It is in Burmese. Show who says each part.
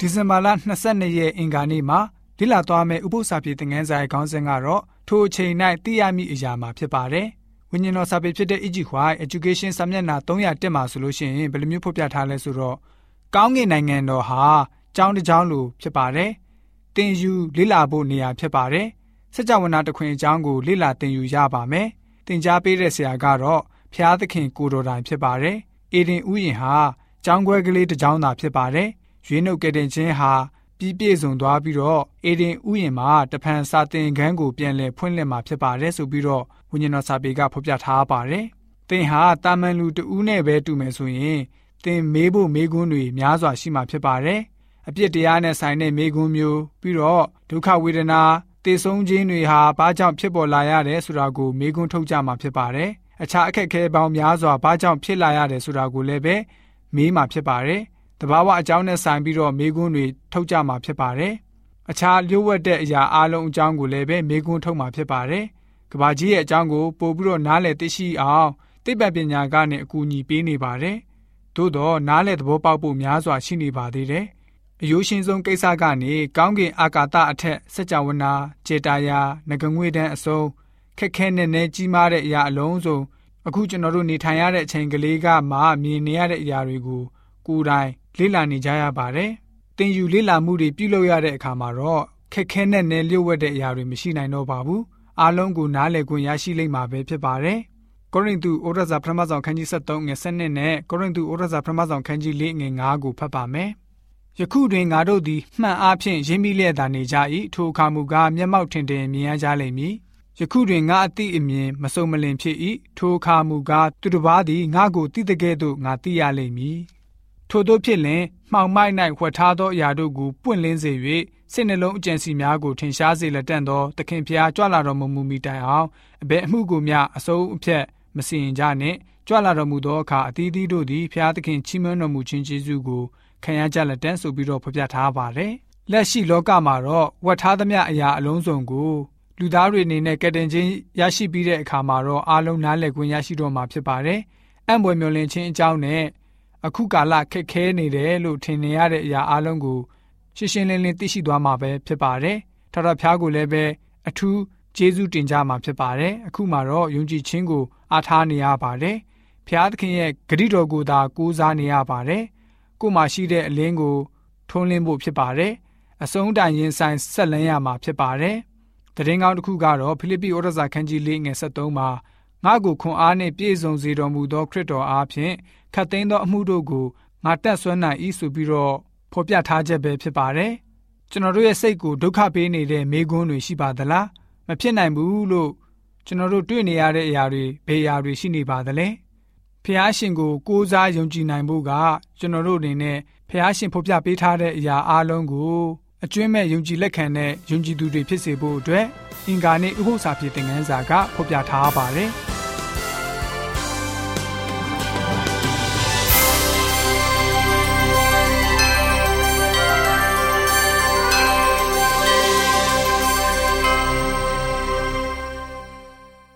Speaker 1: ဒီဇင်ဘာလ22ရက်အင်္ဂါနေ့မှာလိလာသွားမယ့်ဥပုသ္စာပြေသင်ခန်းစာရဲ့ခေါင်းစဉ်ကတော့ထိုအချိန်၌သိရမည့်အရာမှာဖြစ်ပါတယ်။ဝိညာဉ်တော်စာပေဖြစ်တဲ့ EG White Education စာမျက်နှာ301မှာဆိုလို့ရှိရင်ဘယ်လိုမျိုးဖော်ပြထားလဲဆိုတော့ကောင်းကင်နိုင်ငံတော်ဟာကျောင်းတစ်ကျောင်းလိုဖြစ်ပါတယ်။သင်ယူလေ့လာဖို့နေရာဖြစ်ပါတယ်။စကြဝဠာတခွင်အကြောင်းကိုလေ့လာသင်ယူရပါမယ်။သင်ကြားပေးတဲ့ဆရာကတော့ဖျားသခင်ကိုတော်တိုင်ဖြစ်ပါတယ်။အေဒင်ဥယျင်ဟာကျောင်းခွဲကလေးတစ်ကျောင်းသာဖြစ်ပါတယ်။ ရွေးနှုတ်ကတဲ့ချင်းဟာပြီးပြည့်စုံသွားပြီးတော့အေဒင်ဥယျင်မှာတဖန်စာသင်ခန်းကိုပြန်လည်ဖွင့်လှစ်မှာဖြစ်ပါတယ်ဆိုပြီးတော့ဝိညာဉ်တော်စာပေကဖော်ပြထားပါတယ်။သင်ဟာတာမန်လူတဦးနဲ့ပဲတူမယ်ဆိုရင်သင်မေးဖို့မေးခွန်းတွေများစွာရှိမှာဖြစ်ပါတယ်။အပြစ်တရားနဲ့ဆိုင်တဲ့မေးခွန်းမျိုးပြီးတော့ဒုက္ခဝေဒနာတေဆုံးခြင်းတွေဟာဘာကြောင့်ဖြစ်ပေါ်လာရတယ်ဆိုတာကိုမေးခွန်းထုတ်ကြမှာဖြစ်ပါတယ်။အခြားအခက်အခဲပေါင်းများစွာဘာကြောင့်ဖြစ်လာရတယ်ဆိုတာကိုလည်းပဲမေးမှာဖြစ်ပါတယ်။ တဘာဝအကြောင်းနဲ့ဆိုင်ပြီးတော့မေးခွန်းတွေထုတ်ကြမှာဖြစ်ပါတယ်။အခြားလျှို့ဝှက်တဲ့အရာအလုံးအကြောင်းကိုလည်းပဲမေးခွန်းထုတ်မှာဖြစ်ပါတယ်။ကဘာကြီးရဲ့အကြောင်းကိုပို့ပြီးတော့နားလည်သိရှိအောင်သိပ္ပံပညာကနေအကူအညီပေးနေပါတယ်။သို့တော့နားလည်သဘောပေါက်ဖို့များစွာရှိနေပါသေးတယ်။အယိုးရှင်ဆုံးကိစ္စကနေကောင်းကင်အာကာသအထက်စัจ java နာကျေတာယာငကငွေတန်းအစုံခက်ခဲနဲ့နဲ့ကြီးမားတဲ့အရာအလုံးစုံအခုကျွန်တော်တို့နေထိုင်ရတဲ့အချိန်ကလေးကမှမြင်နေရတဲ့အရာတွေကိုကိုယ်တိုင် လေ့လာနေကြရပါတယ်။သင်ယူလေ့လာမှုတွေပြုလုပ်ရတဲ့အခါမှာတော့ခက်ခဲနဲ့နဲ့လျှို့ဝှက်တဲ့အရာတွေမရှိနိုင်တော့ပါဘူး။အားလုံးကိုနားလည်ခွင့်ရရှိလိမ့်မှာပဲဖြစ်ပါတယ်။ကောရိန္သုဩရစာပထမဆောင်ခန်းကြီး73ငယ်7နဲ့ကောရိန္သုဩရစာပထမဆောင်ခန်းကြီး4ငယ်9ကိုဖတ်ပါမယ်။ယခုတွင်ငါတို့သည်မှန်အားဖြင့်ရင်းမိလျက်သာနေကြ၏ထိုအခါမူကားမျက်မှောက်ထင်ထင်မြင်ရကြလိမ့်မည်ယခုတွင်ငါအတိအမြင်မစုံမလင်ဖြစ်၏ထိုအခါမူကားသူတစ်ပါးသည်ငါကိုတိတကဲ့သို့ငါသိရလိမ့်မည် ထို့သောဖြစ်လင်မှောင်မိုက်၌ဝှက်ထားသောအရာတို့ကိုပွင့်လင်းစေ၍စိတ်နှလုံးအကျဉ်းစီများကိုထင်ရှားစေလက်တန့်သောသခင်ဖျားကြွလာတော်မူမူမိတိုင်အောင်အဘယ်အမှုကိုမျှအစိုးအဖြတ်မစင်ကြနှင့်ကြွလာတော်မူသောအခါအသီးသီးတို့သည်ဖျားသခင်ချီးမွမ်းတော်မူခြင်းကျေးဇူးကိုခံရကြလက်တန့်ဆိုပြီးတော့ဖော်ပြထားပါတယ်လက်ရှိလောကမှာတော့ဝတ်ထားသမျှအရာအလုံးစုံကိုလူသားတွေအနေနဲ့ကတင်ချင်းရရှိပြီးတဲ့အခါမှာတော့အားလုံးနားလည်ခွင့်ရရှိတော့မှာဖြစ်ပါတယ်။အံ့ဘွယ်မျှော်လင့်ခြင်းအကြောင်းနဲ့ အခုကာလခက်ခဲနေတယ်လို့ထင်နေရတဲ့အရာအလုံးကိုရှင်းရှင်းလင်းလင်းသိရှိသွားမှာပဲဖြစ်ပါတယ်။ထထဖျားကိုလည်းပဲအထူးကျေးဇူးတင်ကြမှာဖြစ်ပါတယ်။အခုမှတော့ယုံကြည်ခြင်းကိုအားထားနေရပါတယ်။ဖျားသခင်ရဲ့ဂရုတော်ကိုသာကိုးစားနေရပါတယ်။ကို့မှာရှိတဲ့အလင်းကိုထုံးလင်းဖို့ဖြစ်ပါတယ်။အဆုံးတိုင်ရင်ဆိုင်ဆက်လန်းရမှာဖြစ်ပါတယ်။တရင်ကောင်းတစ်ခုကတော့ဖိလိပ္ပိဩရစာခန်းကြီး၄ငယ်73မှာ ငါ့ကိုခွန်အားနှင့်ပြည့်စုံစေတော်မူသောခရစ်တော်အားဖြင့်ခတ်သိမ်းသောအမှုတို့ကိုငါတက်ဆွမ်းနိုင်၏ဆိုပြီးတော့ဖော်ပြထားချက်ပဲဖြစ်ပါတယ်။ကျွန်တော်တို့ရဲ့စိတ်ကိုဒုက္ခပေးနေတဲ့မိကွန်းတွေရှိပါသလား။မဖြစ်နိုင်ဘူးလို့ကျွန်တော်တို့တွေ့နေရတဲ့အရာတွေဘယ်အရာတွေရှိနေပါသလဲ။ဖះရှင်ကိုကိုးစားယုံကြည်နိုင်ဖို့ကကျွန်တော်တို့အနေနဲ့ဖះရှင်ဖော်ပြပေးထားတဲ့အရာအလုံးကိုအကျွင့်မဲ့ယုံကြည်လက်ခံတဲ့ယုံကြည်သူတွေဖြစ်စေဖို့အတွက်အင်္ဂါနေ့ဥပုသ္စာပြေသင်ခန်းစာကဖော်ပြထားပါတယ်။